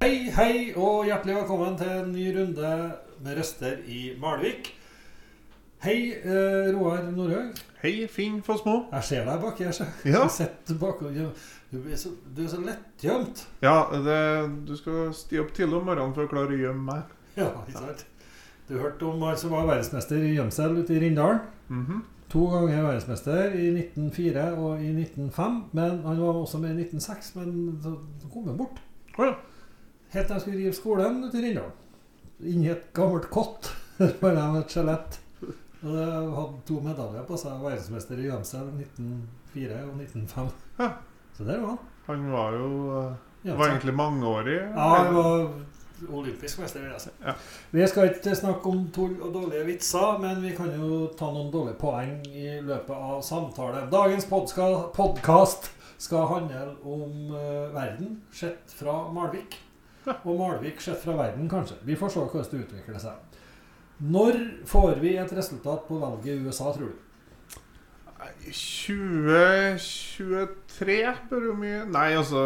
Hei, hei, og hjertelig velkommen til en ny runde med røster i Malvik. Hei, eh, Roar Nordhaug. Hei, Finn Fossmo. Jeg ser deg baki her. Ja. Jeg sitter bak, og- du, er så, du er så lettgjemt. Ja, det, du skal sti opp tidlig om morgenen for å klare å gjemme meg. Ja, ikke sant? Du hørte om han som var verdensmester i gjemsel ute i Rindalen. -hmm. To ganger verdensmester i 1904 og i 1905. Men han var også med i 1906, men så kom han bort. Oh, ja. Helt til jeg skulle rive skolen ute i Rindalen. Inni et gammelt kott. Bare med et skjelett. Og det hadde to medaljer på seg. Verdensmester i gjemsel 1904 og 1905. Ja. Så der var han. Han var jo uh, Var egentlig mangeårig. Ja, han var olympisk mester. si. Ja. Vi skal ikke snakke om tull og dårlige vitser, men vi kan jo ta noen dårlige poeng i løpet av samtale. Dagens podkast skal handle om uh, verden sett fra Malvik. Og Malvik sett fra verden, kanskje. Vi får se hvordan det utvikler seg. Når får vi et resultat på valget i USA, tror du? 2023 bør jo mye Nei, altså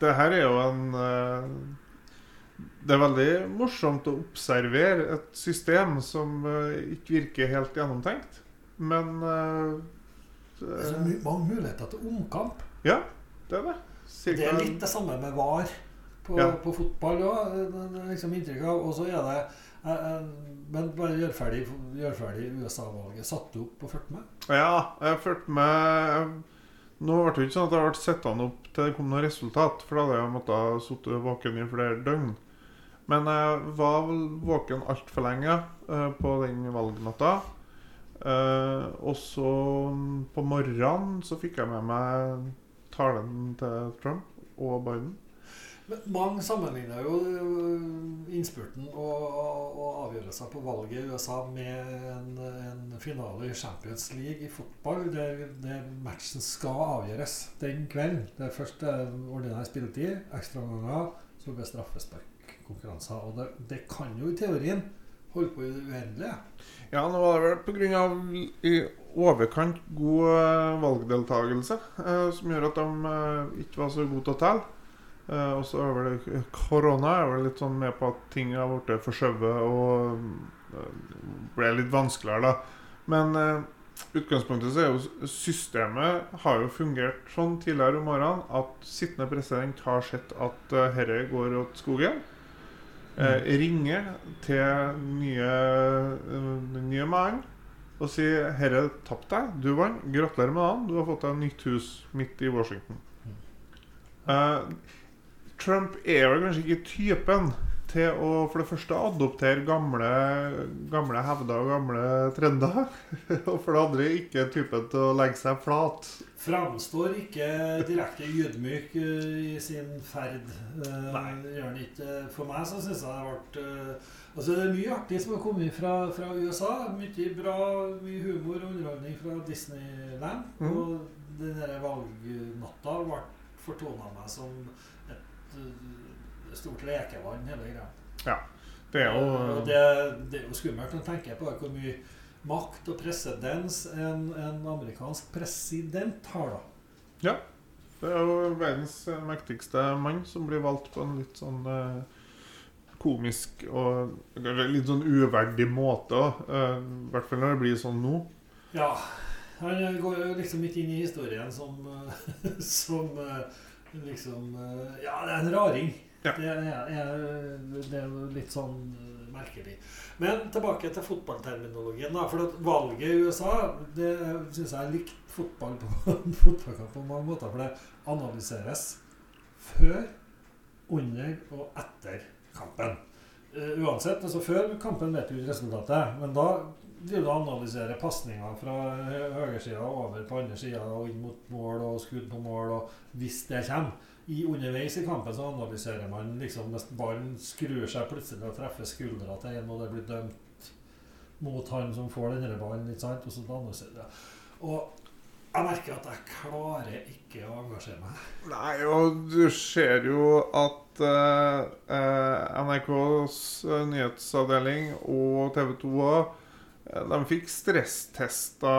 Det her er jo en eh, Det er veldig morsomt å observere et system som eh, ikke virker helt gjennomtenkt. Men eh, Det er så mange muligheter til omkamp. Ja, det er det. Det er litt det samme med VAR på, Ja. på fotball òg. Liksom inntrykk av. Og så er det eh, eh, Men bare gjør ferdig, gjør ferdig USA-valget. Satt du opp og fulgte med? Ja, jeg fulgte med Nå ble det ikke sånn at jeg ble sittende opp til det kom noe resultat, for da hadde jeg måttet sitte våken i flere døgn. Men jeg var våken altfor lenge eh, på den valgnatta. Eh, og så mm, på morgenen så fikk jeg med meg talen til Trump og Biden. Men mange sammenligner jo øh, innspurten og, og, og avgjørelser på valget i USA med en, en finale i Champions League i fotball, der, der matchen skal avgjøres den kvelden. Det er først eh, ordinær spilletid, ekstraomganger, så blir straffesparkkonkurranser. Og det, det kan jo i teorien holde på i det uendelige. Ja, nå var det vel pga. i overkant god eh, valgdeltakelse eh, som gjør at de eh, ikke var så gode til å telle. Eh, og så er vel korona er vel litt sånn med på at ting har blitt forskjøvet og eh, ble litt vanskeligere, da. Men eh, utgangspunktet så er jo systemet har jo fungert sånn tidligere om morgenen at sittende president har sett at uh, herre går åt skogen. Eh, ringer til nye, nye mann og sier 'Herre tapp deg. Du vant. Gratulerer med dagen. Du har fått deg nytt hus midt i Washington'. Eh, Trump er vel kanskje ikke typen til å for det første adoptere gamle, gamle hevder og gamle trender. og for det andre ikke typen til å legge seg flat. Framstår ikke direkte ydmyk øh, i sin ferd. Øh, Nei. Gjør han ikke. For meg så syns jeg det har vært øh, Altså Det er mye artig som har kommet fra, fra USA. Mye bra, mye humor og underholdning fra Disneyland. Mm. Og den der valgnatta ble fortona meg som et stort lekevann, hele greia. Det er jo Og det, det er jo skummelt å tenke på hvor mye makt og presedens en, en amerikansk president har, da. Ja. Det er jo verdens mektigste mann som blir valgt på en litt sånn eh, komisk og litt sånn uverdig måte. Eh, I hvert fall når det blir sånn nå. Ja. Han går jo liksom ikke inn i historien som, som eh, liksom eh, Ja, det er en raring. Ja. Det, er, er, det er litt sånn eh, merkelig. Men tilbake til fotballterminologien. da, For valget i USA det syns jeg er likt fotball på, fotballkamp på mange måter. For det analyseres før, under og etter kampen. Eh, uansett, altså Før kampen vet du resultatet, men da vil du analyserer pasninger fra høyresida over på andre sida og inn mot mål og skudd på mål, og hvis det kommer. I Underveis i kampen så analyserer man liksom hvis ballen skrur seg plutselig og treffer skuldra til en, og det blir dømt mot han som får denne ballen. ikke sant? Og så analyserer jeg. Og jeg merker at jeg klarer ikke å engasjere meg. Nei, og du ser jo at eh, eh, NRKs nyhetsavdeling og TV 2 òg de fikk stresstesta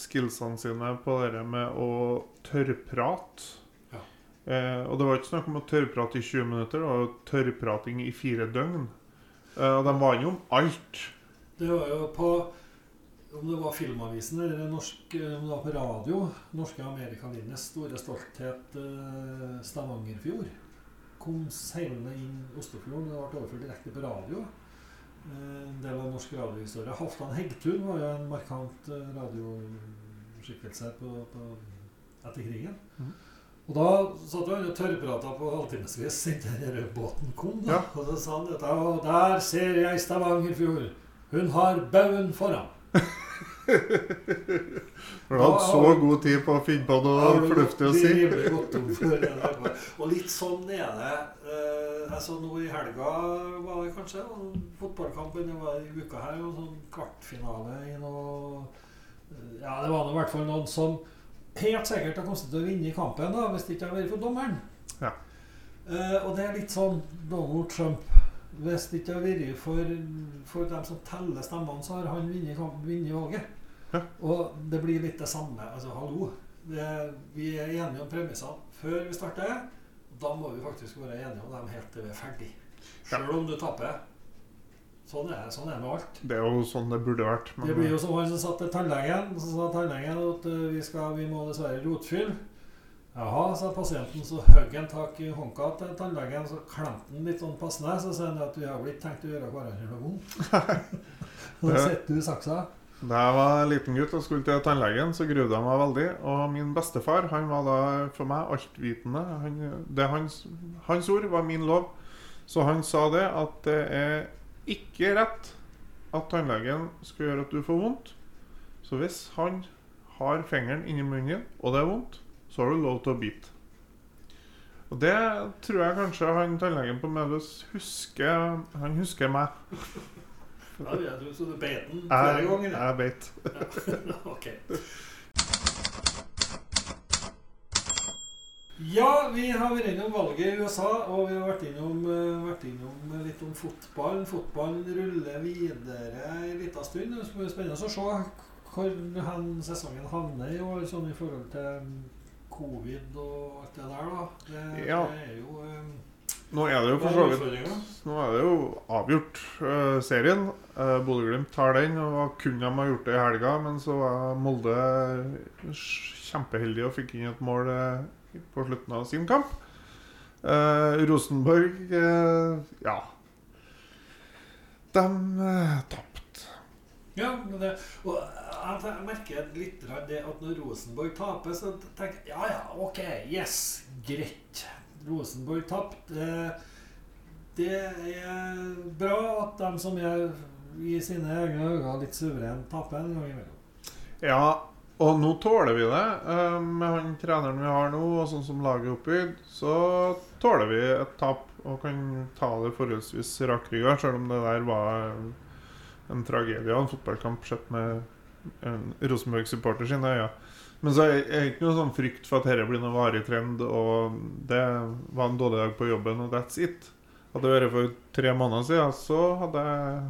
skillsene sine på det med å tørrprate. Ja. Eh, og det var ikke snakk om å tørrprate i 20 minutter, det var jo tørrprating i fire døgn. Eh, og de var innom alt. Det var jo på Om det var Filmavisen eller norsk, eh, om det var på radio Norske Amerikavinnes store stolthet eh, Stavangerfjord kom seilende inn Oslofjorden. Det ble overført direkte på radio. Eh, En del av norsk radiohistorie. Halvdan Heggtun var jo en markant eh, radioskikkelse på, på, etter krigen. Mm. Og da satt han og tørrprata på halvtimesvis inntil den båten kom. Da. Ja. Og så sa han dette Og der ser jeg Stavangerfjord. Hun har baugen foran. For du hadde så god tid på å finne på noe fornuftig å si. Og litt sånn er det. Jeg så Nå i helga var det kanskje fotballkamp det var i uka her. Og sånn kvartfinale i noe eh, Ja, det var nå i hvert fall noen som helt sikkert har kommet til å vinne kampen da, hvis det ikke hadde vært for dommeren. Ja. Eh, og det er litt sånn Donald Trump. Hvis det ikke hadde vært for, for dem som teller stemmene, så har han vunnet valget. Ja. Og det blir litt det samme. Altså, hallo. Det, vi er enige om premissene før vi starter. Da må vi faktisk være enige om dem helt til vi er ferdig. Selv om du taper. Sånn er, sånn er det med alt. Det er jo sånn det burde vært. Men Det blir jo som han som satt til tannlegen. Så sa tannlegen at eh, vi, skal, vi må dessverre rotfylle. Jaha, sa pasienten. Så hogg han tak i håndka til tannlegen, så klemte han litt sånn passende. Så sier han at vi har vel ikke tenkt å gjøre hverandre noe vondt. Så sitter du i saksa. Da jeg var liten gutt og skulle til tannlegen, så grudde jeg meg veldig. Og min bestefar han var da for meg altvitende. Han, det hans, hans ord var min lov. Så han sa det at det er ikke rett at tannlegen skal gjøre at du får vondt. Så hvis han har fingeren inni munnen din, og det er vondt, så har du lov til å bite. Og det tror jeg kanskje han tannlegen på Melhus husker Han husker meg. Ja, du, så du beit den flere Jeg, ganger. jeg beit. ok. Ja, vi har vært innom valget i USA, og vi har vært innom, eh, vært innom litt om fotball. Fotballen ruller videre en liten stund. Det blir spennende å se hvor sesongen havner i år, sånn i forhold til covid og alt det der. da. Det, Ja. det er jo um, Nå er det jo for så vidt. Nå er det jo avgjort uh, serien. Uh, Bodø-Glimt tar den, og kunne de ha gjort det i helga, men så var Molde kjempeheldig og fikk inn et mål uh, på slutten av sin kamp. Uh, Rosenborg Ja. De uh. Ja, det, og jeg merker litt det at når Rosenborg taper, så tenker jeg ja, ja, ok, yes, greit. Rosenborg tapte. Det, det er bra at de som er i sine egne øyne litt suverene, taper en gang imellom. Ja, og nå tåler vi det. Eh, med han treneren vi har nå, og sånn som laget er oppbygd, så tåler vi et tap og kan ta det forholdsvis rakrygga, selv om det der var en tragedie av en fotballkamp sett med Rosenborg-supporter sine øyne. Men så er det ikke noe sånn frykt for at dette blir noen varig trend, og det var en dårlig dag på jobben, og that's it. Hadde det vært for tre måneder siden, så hadde jeg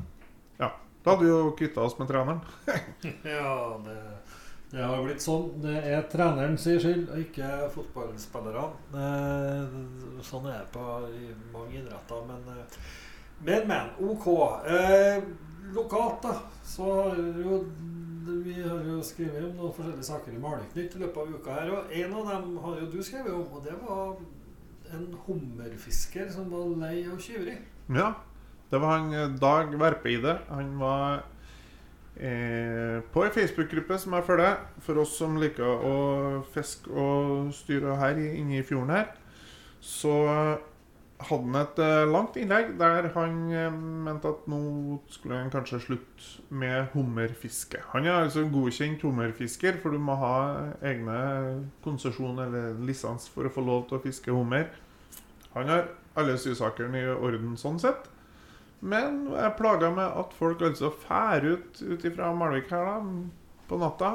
Ja, da hadde vi jo kvitta oss med treneren. Ja, det, det har blitt sånn. Det er treneren sin skyld, og ikke fotballspillerne. Eh, Sånn er det på mange idretter. Men, eh, men, men. OK. Eh, lokalt, da, så har jo vi har jo skrevet om noen forskjellige saker i Maleknytt i løpet av uka her. Og en av dem har jo du skrevet om, og det var en hummerfisker som var lei av tyveri. Ja, det var han eh, Dag Verpeide. Han var eh, på ei Facebook-gruppe som jeg følger, for oss som liker å fiske og styre her inne i fjorden her. Så hadde han et eh, langt innlegg der han eh, mente at nå skulle han kanskje slutte med hummerfiske. Han er altså godkjent hummerfisker, for du må ha egne konsesjon eller lisens for å få lov til å fiske hummer. Han har alle sysakene i orden sånn sett. Men jeg er plaga med at folk altså fær ut ut ifra Malvik her da, på natta.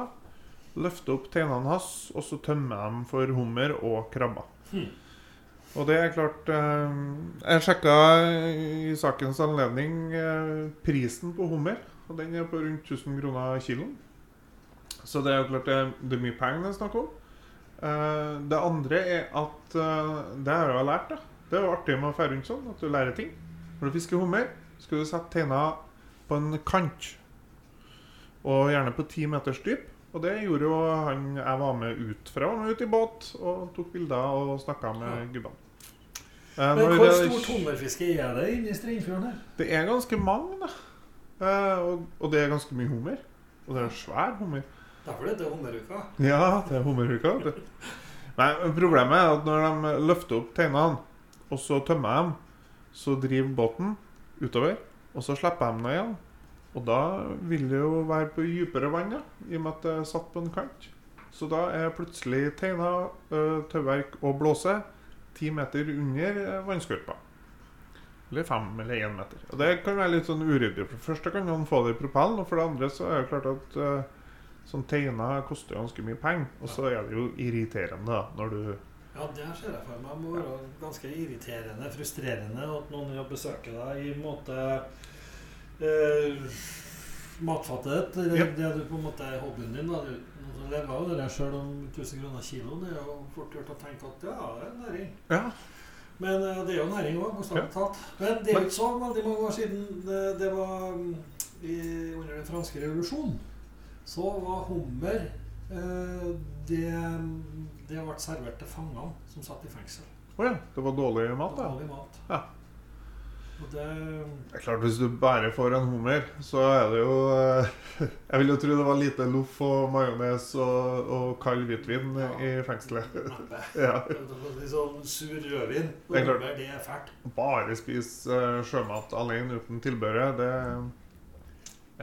Løfter opp teinene hans, og så tømmer de for hummer og krabber. Hmm. Og det er klart eh, Jeg sjekka i sakens anledning eh, prisen på hummer. Og den er på rundt 1000 kroner kiloen. Så det er jo klart det, det er mye penger det er snakk om. Eh, det andre er at Det har jeg lært, da. Det er jo artig med å ferde rundt sånn, at du lærer ting. Når du fisker hummer, skal du sette teina på en kant. Og gjerne på ti meters dyp. Og det gjorde jo han jeg var med ut fra. Han var ute ut i båt og tok bilder og snakka med Ja. gubbene. Eh, Men hvor stor stort hummerfiske er det inne i Strindfjorden her? Det er ganske mange, da. Eh, og, og det er ganske mye hummer. Og det er svær hummer. Derfor er det hummeruka. Ja, det er hummeruka. Nei, Problemet er at når de løfter opp teinene, og så tømmer dem, så driver båten utover, og så slipper dem ned igjen. Og da vil det jo være på dypere vann, ja, i og med at det er satt på en kant. Så da er plutselig teiner, ø, tauverk og blåse ti meter under vannskorpa. Eller fem eller én meter. Og Det kan være litt sånn uryddig. For det første kan noen få det i propellen, og for det andre så er det klart at uh, Sånn teiner koster ganske mye penger, og så er det jo irriterende da, når du Ja, det ser jeg for meg må være ganske irriterende, frustrerende at noen vil besøke deg i en måte eh, Matfattighet, det, det du på en måte er hobbyen din. da, du du lever av det Selv om 1000 kroner kiloen er jo fort gjort å tenke at ja, det er næring. Ja. Men eh, det er jo næring òg, bokstavelig talt. Men det er jo ikke så veldig mange år siden det, det var mm, i, under den franske revolusjonen. Så var hummer eh, det, det ble servert til fangene som satt i fengsel. Å ja, det var dårlig mat, da. Dårlig mat. Ja. Det Det er klart, Hvis du bare får en hummer, så er det jo eh, Jeg vil jo tro det var lite loff og majones og, og kald hvitvin i fengselet. Ja. Sånn sur rødvin. Det er klart. det er fælt. Bare spise eh, sjømat alene uten tilbehøret, det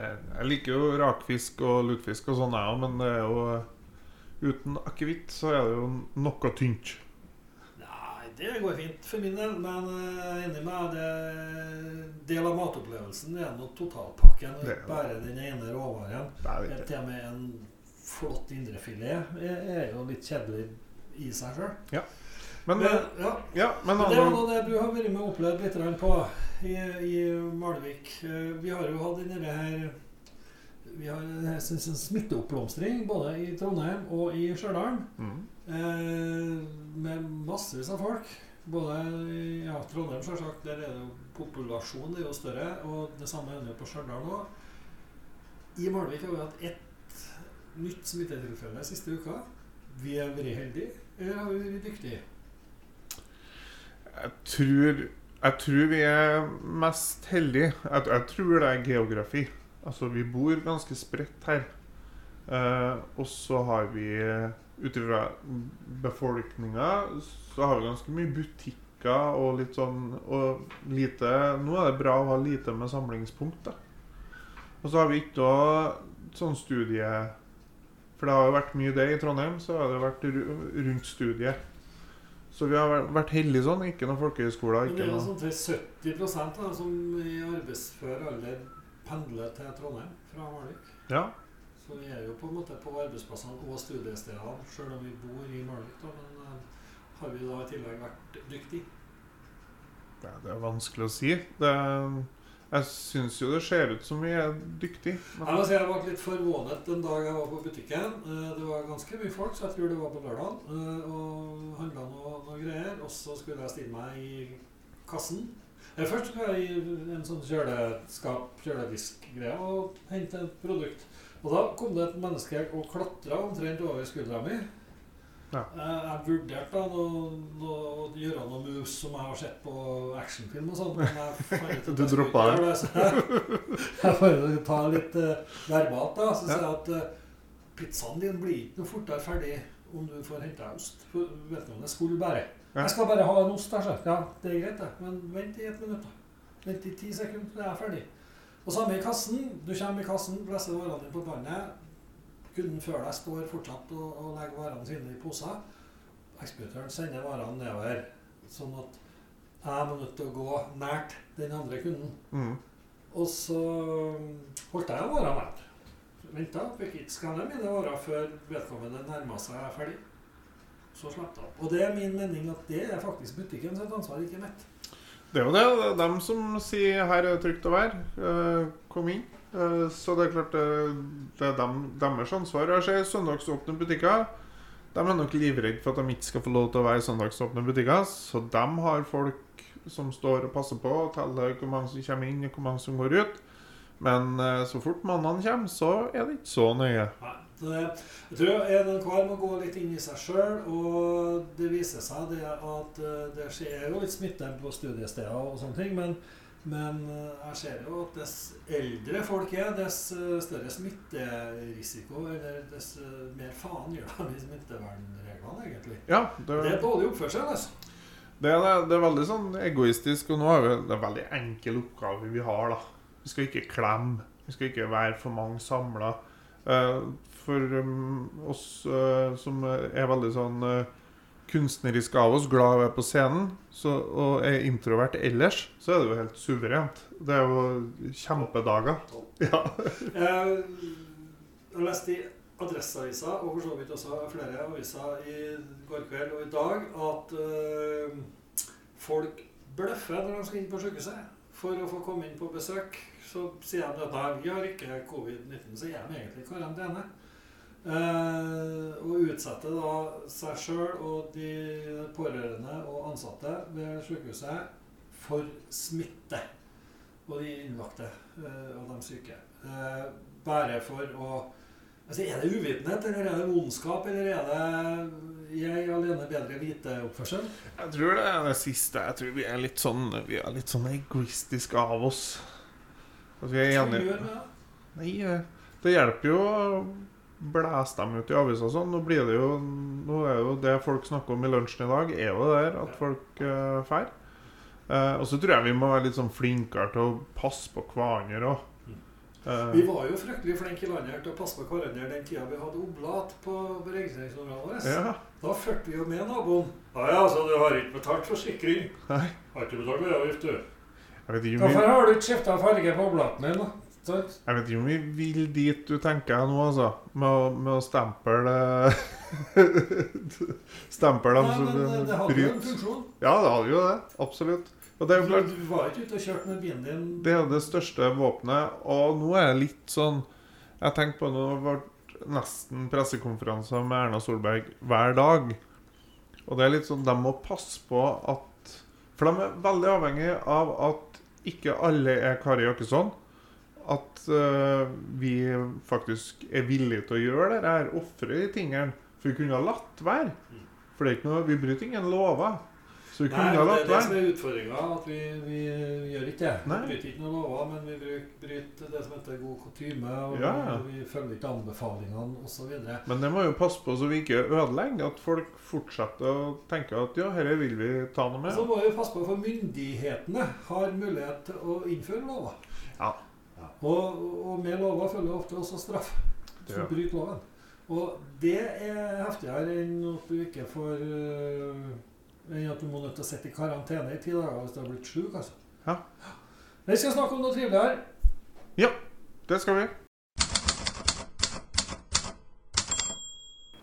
eh, Jeg liker jo rakfisk og lutfisk og sånn, jeg òg, men det er jo Uten akevitt så er det jo noe tynt. Det går fint for min del, men jeg er enig med deg. Del av matopplevelsen er nå totalpakken, Det er ikke det. bare den ene råvaren. Det er Til og med en flott indrefilet er, er jo litt kjedelig i seg sjøl. Men, Men, eh, ja, ja, men Men det altså, noe det du har vært med og opplevd litt på i, i Malvik. Eh, Vi har jo hatt denne her Vi har en smitteoppblomstring både i Trondheim og i Stjørdal. mm, med massevis av folk. Både i ja, Trondheim, selvsagt. Der er det jo populasjonen er jo større. Og det samme er det jo på Stjørdal nå. I Malvik har vi hatt ett nytt smittetilfelle siste uka. Vi har vært heldige, eller har vi vært dyktige? jeg tror Jeg tror vi er mest heldige. Jeg, jeg tror det er geografi. Altså, vi bor ganske spredt her. Eh, og så har vi ut ifra befolkninga så har vi ganske mye butikker og litt sånn Og lite Nå er det bra å ha lite med samlingspunkt, da. Og så har vi ikke noe sånn studie For det har jo vært mye det i Trondheim, så har det vært rundt studiet. Så vi har vært- heldige sånn. Ikke noen folkehøyskoler. Ikke noe sånn til 70 da, som i arbeidsfør alder pendler til Trondheim fra Malvik. Ja. Så vi er jo på en måte på arbeidsplassene og studiestedene, sjøl om vi bor i Malvik. Men eh, har vi da i tillegg vært dyktige? Det, det er vanskelig å si. Det, jeg syns jo det ser ut som vi er dyktige. Jeg si jeg var litt forvånet den dag jeg var på butikken. Eh, Det var ganske mye folk, så jeg tror det var på lørdag. eh, Og handla noe, noe greier. Og så skulle jeg stille meg i kassen. Først skulle jeg i en sånn kjøleskap, kjøledisk-greie og hente et produkt. Og da kom det et menneske og klatra omtrent over skuldra mi. Ja. Jeg vurderte da å gjøre noe moves som jeg har sett på actionfilm og sånn. Men jeg Du droppa det. det. Så jeg, får ta litt uh, verbalt, da. Så Ja. sier jeg at uh, pizzaen din blir ikke noe fortere ferdig om du får henta ost. For vedkommende skulle bare. Ja. Jeg skal bare ha en ost, altså. Ja, det er greit, det. Men vent i et minutt, da. Vent i ti sekunder, så er jeg ferdig. Og samme i kassen. Du kommer i kassen, plasserer varene dine på båndet. Kunden før deg står fortsatt og, og legger varene sine i poser. Ekspeditøren sender varene nedover, sånn at jeg må nødt til å gå nært den andre kunden. Mm. Og så holdt jeg varene nært. Venta, fikk ikke skanna mine varer før vedkommende nærma seg ferdig. Så slapp det av. Og det er min mening at det er faktisk butikken sitt ansvar, ikke mitt. Det er jo det. Det er dem som sier 'her er det trygt å være'. Eh, kom inn. Eh, så det er klart det, det er dem, deres ansvar. Jeg ser søndagsåpne butikker. De er nok livredde for at de ikke skal få lov til å være søndagsåpne butikker. Så de har folk som står og passer på og teller hvor mange som kommer inn, og hvor mange som går ut. Men eh, så fort mannene kommer, så er det ikke så nøye. Nei. Det, jeg tror en og hver må gå litt inn i seg sjøl, og det viser seg det at eh, det skjer jo litt smitte på studiesteder og sånne ting, men, men eh, jeg ser jo at dess eldre folk er, dess eh, større smitterisiko, eller dess eh, mer faen gjør de i smittevernreglene, egentlig. Ja, Det er dårlig oppførsel, altså. Det er, det, det er veldig sånn egoistisk, og nå er det, det er en veldig enkel oppgave vi har. da. Vi skal ikke klemme. Vi skal ikke være for mange samla. For um, oss eh, som er veldig sånn kunstneriske av oss, glad i å være på scenen, så, og er introvert ellers, så er det jo helt suverent. Det er jo kjempedager. Ja. Jeg har lest i Adresseavisa, og for så vidt også flere aviser i går kveld og i dag, at øh, folk bløffer når de skal inn på sykehuset for å få komme inn på besøk. Så sier de at nei, vi har ikke covid-19, så er de egentlig i karantene. Eh, og utsetter da seg sjøl og de pårørende og ansatte ved sykehuset for smitte. Og de innlagte eh, og de syke. Eh, bare for å Altså, Er det uvitenhet, eller er det ondskap, eller er det jeg alene bedre vite-oppførsel? Jeg tror det er det siste. Jeg tror vi er litt sånn Vi er litt sånn egoistiske av oss. At vi er enige? Nei, eh, det hjelper jo å blæse dem ut i avisa sånn. Nå blir det jo Nå er jo det folk snakker om i lunsjen i dag, er jo det der at folk uh, fær. Eh, og så tror jeg vi må være litt sånn flinkere til å passe på hverandre òg. Vi var jo fryktelig flinke i landet til å passe på hverandre den tida vi hadde oblat på registreringsnummeret vårt. ja. Da fulgte vi jo med naboen. Ja ja, så du har ikke betalt forsikring? Nei. Har ikke betalt veiavgift, du. Hvorfor har du ikke skifta farge på oblaten din? da? Jeg vet ikke om vi vil dit du tenker nå, altså. Med å, med å stemple Stemple dem som men eh, det hadde jo en funksjon. Ja, det hadde jo det. Absolutt. Og det er jo klart Du var ikke ute og kjørte med bilen din Det er det største våpenet. Og nå er jeg litt sånn Jeg tenkte på det det har vært nesten pressekonferanser med Erna Solberg hver dag. Og det er litt sånn De må passe på at For de er veldig avhengig av at ikke alle er Kari Jakkesson. At uh, vi faktisk er villige til å gjøre det her, ofre de tingene. For vi kunne ha latt være. For det er ikke noe, vi bryter ingen lover. Så vi Nei, kunne ha det er det som er utfordringa. At vi, vi gjør ikke det. Nei. Vi bryter ikke noen lover, men vi bryter det som heter god kutyme. Og Ja, ja. vi følger ikke anbefalingene osv. Men det må jo passe på så vi ikke ødelegger. At folk fortsetter å tenke at ja, dette vil vi ta noe med. Så må vi passe på, for myndighetene har mulighet til å innføre lover. Ja. Og, og med lover følger ofte også straff. Så ja. bryter loven. Og det er heftigere enn at du ikke får øh, Enn at du må nødt til å sitte i karantene i ti dager hvis du har blitt sjuk. Altså. Ja. Vi skal snakke om noe triveligere. Det skal vi.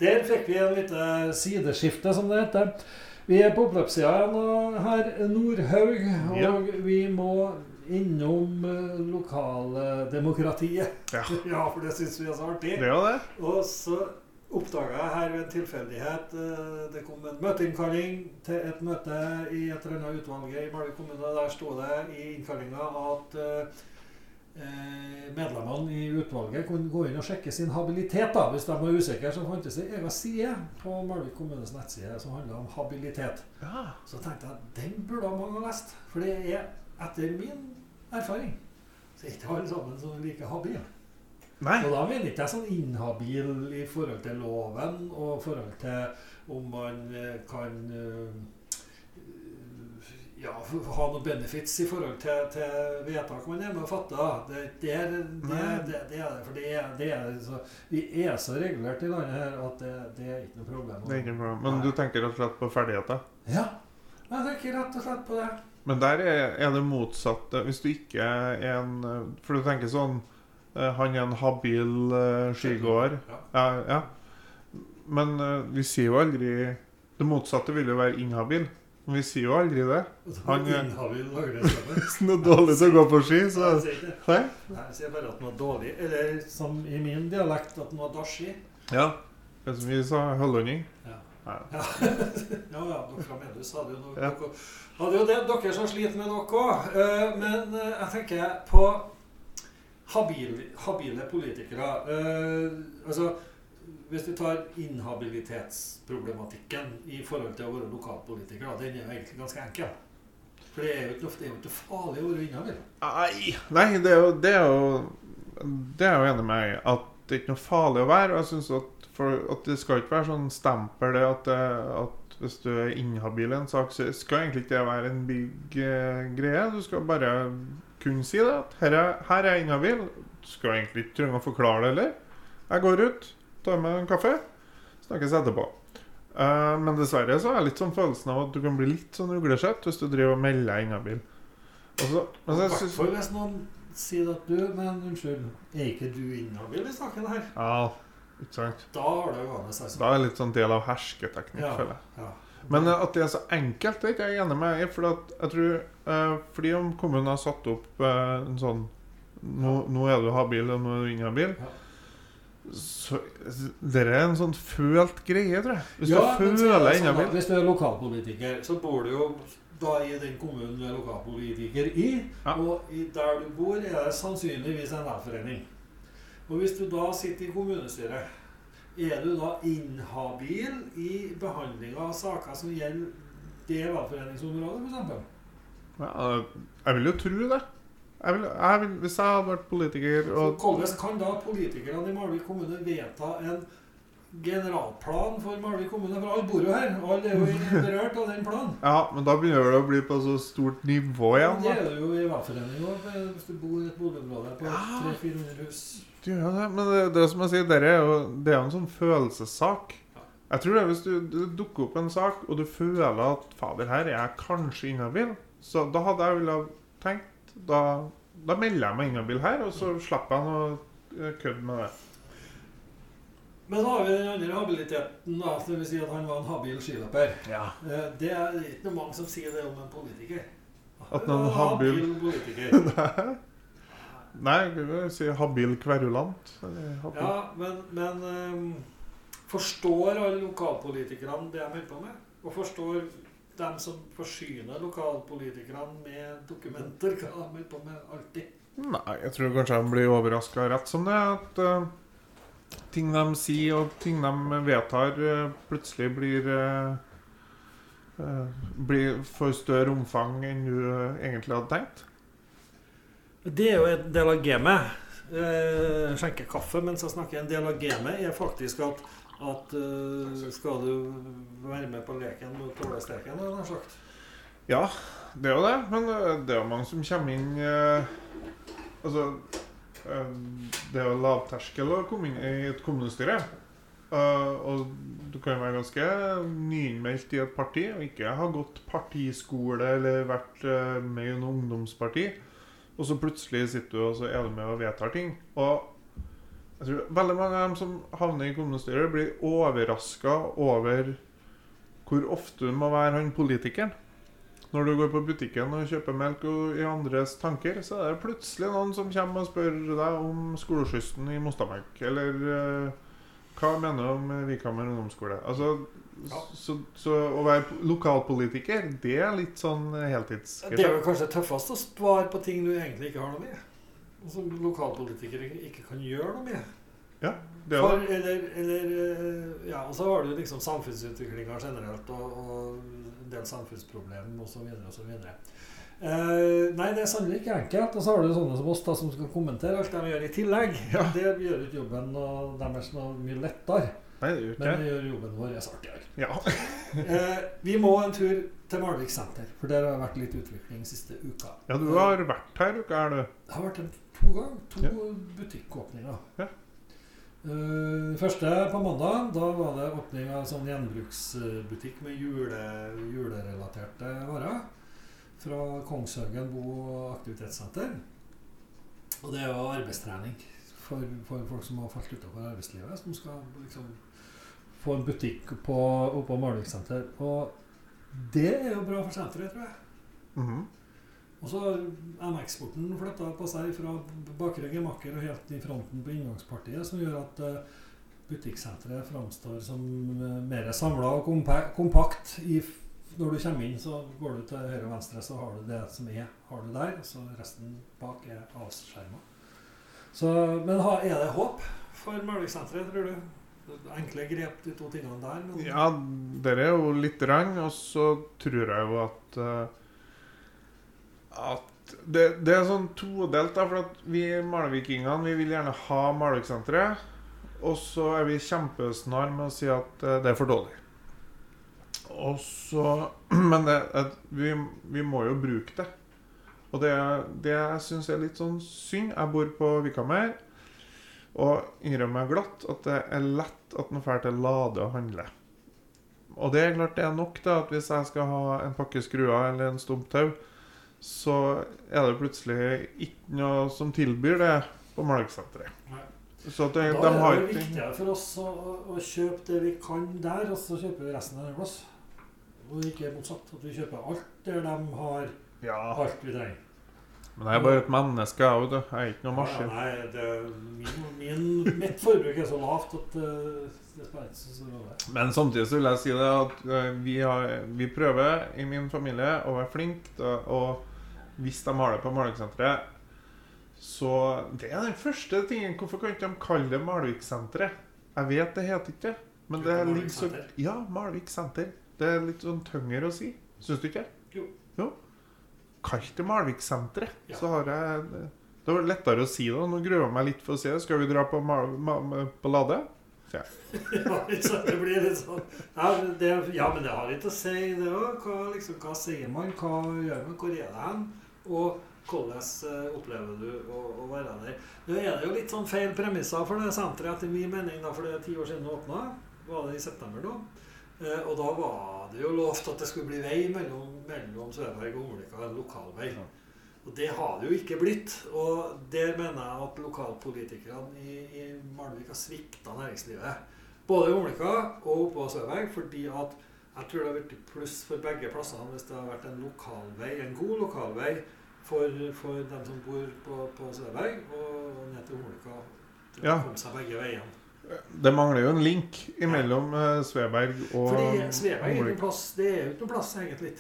Der fikk vi en lite sideskifte, som det heter. Vi er på oppløpssida her, Nordhaug, og Ja. vi må innom eh, lokaldemokratiet. Ja. ja, for det syns vi er så artig. Det er det. Og så oppdaga jeg her ved en tilfeldighet eh, Det kom en møteinnkalling til et møte i et eller annet utvalget i Malvik kommune. Der sto det i innkallinga at eh, eh, medlemmene i utvalget kunne gå inn og sjekke sin habilitet. da, Hvis de var usikre, så fantes det en egen side på Malvik kommunes nettside som handla om habilitet. Ja. Så tenkte jeg at den burde mange ha lest. For det er, etter min erfaring, så er ikke alle sammen som liker habil. Nei. Og da mener ikke jeg sånn inhabil i forhold til loven og i forhold til om man eh, kan eh, ja, ha noen benefits i forhold til, til vedtak man er med å fatte. Det, det, er, det, det, det er det. For det er, det er så, vi er så regulert i landet her at det, det er ikke noe problem. Det er ikke problem. Men du tenker rett og slett på ferdigheter? Ja, jeg tenker rett og slett på det. Men der er, er det motsatte. Hvis du ikke er en For du tenker sånn eh, Han er en habil eh, skigåer. Ja. Ja. Men eh, vi sier jo aldri Det motsatte vil jo være inhabil. Men vi sier jo aldri det. Han er- dårlig til å gå på ski, så. Nei? Jeg sier bare at han var dårlig. Eller som i min dialekt, at han var dashi. Ja. Det som vi sa, holdning. Ja. Ja, ja, ja dere Medus hadde jo, noe, Ja. dere, hadde jo det, dere som sliter med noe òg. Men eh, jeg tenker på habile, habile politikere. Eh, altså, hvis vi tar inhabilitetsproblematikken i forhold til å være lokalpolitiker, den er jo egentlig ganske enkel. For det er jo ikke, det er jo ikke farlig å være inhabil. Nei, det, er jo, det er jo Det er jo enig med meg. At det er ikke noe farlig å være. Og jeg synes at, for, at det skal ikke være sånn stempel det at, at hvis du er inhabil i en sak, så skal egentlig ikke det være en big eh, greie. Du skal bare kunne si det. At her er, her er jeg inhabil. Skal egentlig ikke trenge å forklare det heller. Jeg går ut, tar meg en kaffe, snakkes etterpå. Uh, men dessverre så har jeg litt sånn følelsen av at du kan bli litt sånn uglesett hvis du driver og melder deg inhabil. Fall hvis noen sier at du Men unnskyld, er ikke du inhabil i saken her? Ja, ikke sant. Da har det jo Da er det litt sånn del av hersketeknikk, Ja. føler jeg. Ja. Men eh, at det er så enkelt, det er ikke jeg enig med. i, For jeg tror eh, Fordi om kommunen har satt opp eh, en sånn nå, nå er du habil, og nå er du inhabil. Ja. Så Det er en sånn følt greie, tror jeg. Hvis Ja, du er føler deg sånn inhabil. Hvis du er lokalpolitiker, så bor du jo da i den kommunen du er lokalpolitiker i. Ja. Og i der du bor, er det sannsynligvis en velforening. Og hvis du da sitter i kommunestyret, er du da inhabil i behandlinga av saker som gjelder det velforeningsområdet, f.eks.? Ja, jeg vil jo tro det. Jeg vil, jeg vil, hvis jeg hadde vært politiker og Hvordan kan da politikerne i Malvik kommune vedta en generalplan for Malvik kommune? For alle bor jo her. Alle er jo berørt av den planen. Ja, men da begynner det å bli på så stort nivå igjen. Det da. er det jo i velforening òg, hvis du bor i et boligområde på Ja. 300-400 hus. Du gjør det, men det, det som jeg sier, det er jo, det er en sånn følelsessak. Jeg tror det hvis du, du dukker opp en sak, og du føler at fader, her er jeg kanskje inhabil, så da hadde jeg villet tenkt da, da melder jeg meg inhabil her, og så slipper jeg å kødde med det. Men da har vi den andre habiliteten, da, det vil si at han var en habil skiløper. Ja. Eh, Det er ikke noe mange som sier det om en politiker. At noen En habil- politiker. Nei, jeg si habil kverulant. Habil. Ja, men, men um, forstår alle lokalpolitikerne det de holder på med? Og forstår dem som forsyner lokalpolitikerne med dokumenter, hva de holder på med alltid? Nei, jeg tror kanskje de blir overraska rett som det. At uh, ting de sier og ting de vedtar, uh, plutselig blir uh, Blir for større omfang enn du egentlig hadde tenkt. Det er jo en del av gamet. Eh, skjenke kaffe mens jeg snakker. En del av gamet er faktisk at, at eh, skal du være med på leken, må du tåle steken, har jeg sagt. Ja, det er jo det, men eh, det er jo mange som kommer inn eh, Altså eh, Det er jo lavterskel å komme inn i et kommunestyre. Uh, og du kan være ganske nyinnmeldt i et parti og ikke ha gått partiskole eller vært uh, med i noe ungdomsparti. Og så plutselig sitter du og så er du med og vedtar ting. Og jeg tror veldig mange av dem som havner i kommunestyret, blir overraska over hvor ofte du må være han politikeren. Når du går på butikken og kjøper melk og i andres tanker, så er det plutselig noen som kommer og spør deg om skoleskyssen i Mostamelk. Eller eh, hva mener du om Vikhammer ungdomsskole? Altså, Ja. så, så å være lokalpolitiker, det er litt sånn Det er jo vel kanskje tøffest å spare på ting du egentlig ikke har noe med. Som lokalpolitikere ikke kan gjøre noe med. Ja, Det er For, eller, eller eh, Ja, og så har du liksom samfunnsutviklinga generelt og, og en del samfunnsproblemer osv. osv. Uh, nei, det er sannelig ikke enkelt. Og så har du sånne som oss da, som skal kommentere alt de gjør i tillegg. Ja. Det gjør ikke jobben og deres noe mye lettere. Nei, det er jo Men ikke det gjør jobben vår så artigere. ja. Eh, vi må en tur til Malvik senter, for der har det vært litt utvikling siste uka. ja, du har vært her, uka, er du? Det har vært en to ganger. To Ja. butikkåpninger. Ja. Uh, første på mandag, da var det åpning av sånn gjenbruksbutikk med jule, julerelaterte varer. Fra Kongshaugen bo- og aktivitetssenter. Og det er jo arbeidstrening for, for folk som har falt utenfor arbeidslivet. Som skal liksom få en butikk på, på Malvik senter. Og det er jo bra for senteret, tror jeg. Mhm. Og så har MX-sporten flytta på seg fra bakre gemakker og helt i fronten på inngangspartiet, som gjør at eh, butikksenteret framstår som eh, mer samla og kompakt. I, når du kommer inn, så går du til høyre og venstre, så har du det som er har du der. Og så resten bak er avskjerma. Så, men er det håp for Malvik-senteret, tror du? Enkle grep, de to tingene der. Men Ja, det er jo litt regn, og så tror jeg jo at eh, At det, det er sånn todelt, da. For at vi malvikingene vi vil gjerne ha Malvik-senteret. Og så er vi kjempesnar med å si at eh, det er for dårlig. Og så Men det, vi, vi må jo bruke det. Og det, det jeg er litt sånn synd Jeg bor på Vikamer. Og innrømmer glatt at det er lett at man drar til Lade og handler. Og det er klart det er nok da, at hvis jeg skal ha en pakke skruer eller en stump tau, så er det plutselig ikke noe som tilbyr det på Malvik-senteret. Så det, da de er det viktigere for oss å, å, kjøpe det vi kan der, og så kjøper vi resten en annen plass. Og ikke motsatt. At vi kjøper alt der de har Ja, alt vi trenger. Men jeg er bare et menneske, jeg òg. Jeg er ikke noe maskin. nei, det, min, min, mitt forbruk er så lavt at uh, det spiller ikke så stor rolle. Men samtidig så vil jeg si det at eh, vi, har, vi prøver i min familie å være flinke Og Hvis de har det på Malvik-senteret, så Det er den første tingen. Hvorfor kan ikke de kalle det Malvik-senteret? Jeg vet det heter ikke det, men det ligger så? Ja, Malvik senter. Det er litt sånn tyngre å si. Syns du ikke? Jo. Kall det Malvik-senteret, Ja. så har jeg Det var lettere å si det. Nå gruer jeg meg litt for å si det. Skal vi dra på, Mal Ma på Lade? ja, ja, det blir litt sånn ja, det, ja, men det har litt å si, det òg. Hva, liksom, hva sier man? Hva gjør man? Hvor er det hen? Og hvordan eh, opplever du å, å være der? Nå er det jo litt sånn feil premisser for det senteret, etter min mening, da, for det er ti år siden det åpna. Var det i september nå? Eh, og da var det jo lovt at det skulle bli vei mellom, mellom Sørberg og Omlika, en lokalvei. Og det har det jo ikke blitt. Og der mener jeg at lokalpolitikerne i, i Malvik har svikta næringslivet. Både i Omlika og på Sørberg, Fordi at jeg tror det har blitt pluss for begge plassene hvis det har vært en lokalvei, en god lokalvei for, for dem som bor på, på Sørberg, og ned til Omlika. Det Ja. å komme seg begge veiene. Det mangler jo en link imellom eh, Sveberg og Fordi Sveberg er ikke plass, det er jo ikke noen plass egentlig.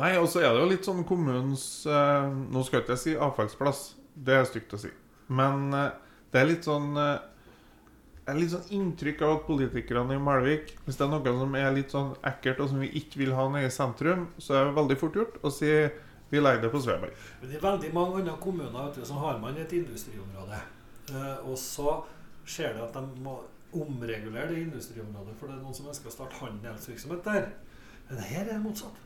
Nei, og så er det jo litt sånn kommunens eh, Nå skal jeg ikke si avfallsplass, det er stygt å si. Men eh, det er litt sånn det er litt sånn inntrykk av at politikerne i Malvik Hvis det er noe som er litt sånn ekkelt, og som vi ikke vil ha nede i sentrum, så er det veldig fort gjort å si vi legger det på Sveberg. Men det er veldig mange andre kommuner vet du, som har man et industriområde. Eh, og så skjer det at de må omregulere det industriområdet, for det er noen som ønsker å starte handelsvirksomhet der. Men her er det motsatt.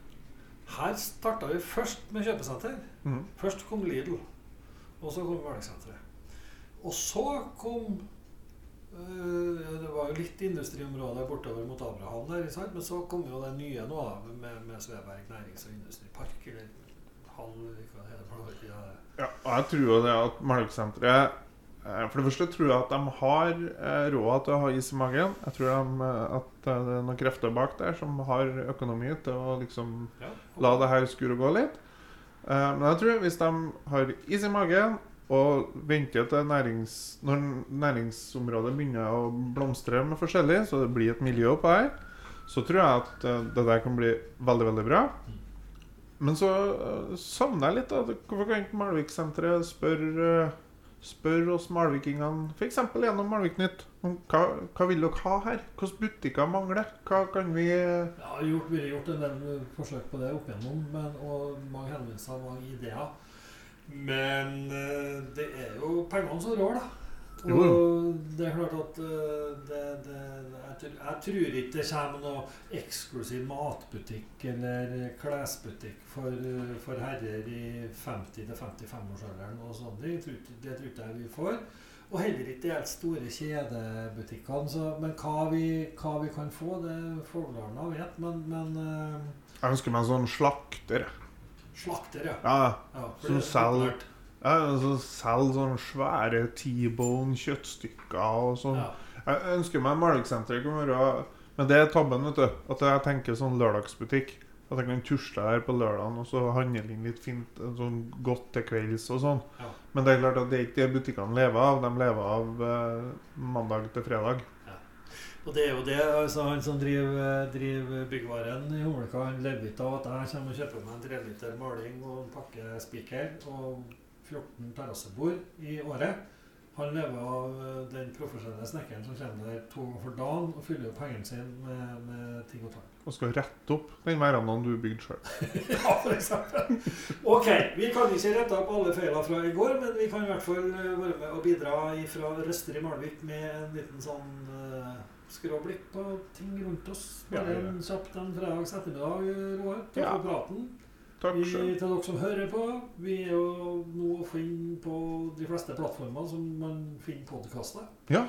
Her starta vi først med kjøpesenter. Mm. Først kom Lidl, og så kom Hverdagsenteret. Og så kom øh, Det var jo litt industriområde bortover mot Abraham der, ikke sant? men så kom jo det nye nå med, med Sveberg nærings- og industripark. Eller halv, hva heter det? Ja, og jeg tror jo det at Malvik-senteret eh, For det første tror jeg at de har eh, råd til å ha is i magen. Jeg tror de, eh, at det er noen krefter bak der som har økonomi til å liksom ja. la det her skure og gå litt. Eh, men jeg tror hvis de har is i magen og venter til nærings, når næringsområdet begynner å blomstre med forskjellig, så det blir et miljø på her, så tror jeg at eh, det der kan bli veldig, veldig bra. Men så eh, savner jeg litt da, Hvorfor kan ikke Malvik-senteret spørre eh, Spør oss malvikingene, f.eks. gjennom Malviknytt. Hva, hva vil dere ha her? Hvilke butikker mangler? Hva kan vi Ja, gjort, Vi har gjort, en del forsøk på det opp igjennom, men, og mange henvendelser og mange ideer. Men eh, det er jo pengene som rår, da. Og Jo, det er klart at eh, det, det, jeg, tror, jeg tror ikke det kommer noe eksklusiv matbutikk eller klesbutikk for, for herrer i 50-55-årsalderen og sånn. ting. Jeg ikke- Det tror ikke jeg vi får. Og heller ikke de helt store kjedebutikkene. Så, men hva vi, hva vi kan få, det Foglarna vet. Men, men eh, Jeg ønsker meg en sånn slakter. slakter, ja. Ja, ja Som er selger-. Ja så Selger sånne svære T-bone kjøttstykker og sånn. Ja. Jeg ønsker meg Malvik-senteret kan være Men det er tabben, vet du. At jeg tenker sånn lørdagsbutikk. At jeg kan tusle her på lørdagen og så handle inn litt fint eh, sånn godt til kvelds og sånn. Ja. Men det er klart at det er ikke det butikkene lever av. De lever av eh, mandag til fredag. Og det er jo det, altså Han som driver, driver byggvaren i Hummelka, han lever ikke av at jeg kommer og kjøper meg en 3 liter maling og en pakke spiker og 14 terrassebord i året. Han lever av eh, den profesjonelle snekkeren som kommer der to ganger for dagen og fyller opp pengene sin med, med ting og tang. Og skal rette opp den verandaen du bygde sjøl. Ja, for eksempel. Ok, vi kan ikke rette opp alle feilene fra i går, men vi kan i hvert fall eh, være med og bidra fra Røster i Malvik med en liten sånn uh, skråblikk på ting rundt oss. Bare en kjapt en fredags ettermiddag, Roar. Takk Ja. praten. Takk Vi, sjøl. til dere som hører på. Vi er jo nå å finne på de fleste plattformer som man finner podkaster. Ja.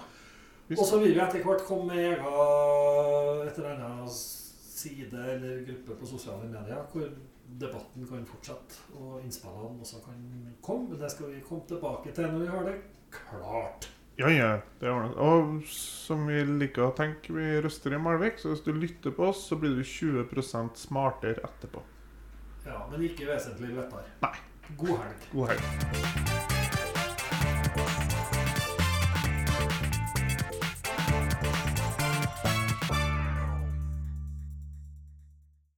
Og så vil vi etter hvert komme med egen et eller annet side eller gruppe på sosiale medier hvor debatten kan fortsette, og innspillene også kan komme. Men det skal vi komme tilbake til når vi har det klart. Ja, ja, det er ordnet. Og som vi liker å tenke, vi røster i Malvik, så hvis du lytter på oss, så blir du 20% smartere etterpå. Ja, Men ikke vesentlig lettere. Nei. God helg. God helg.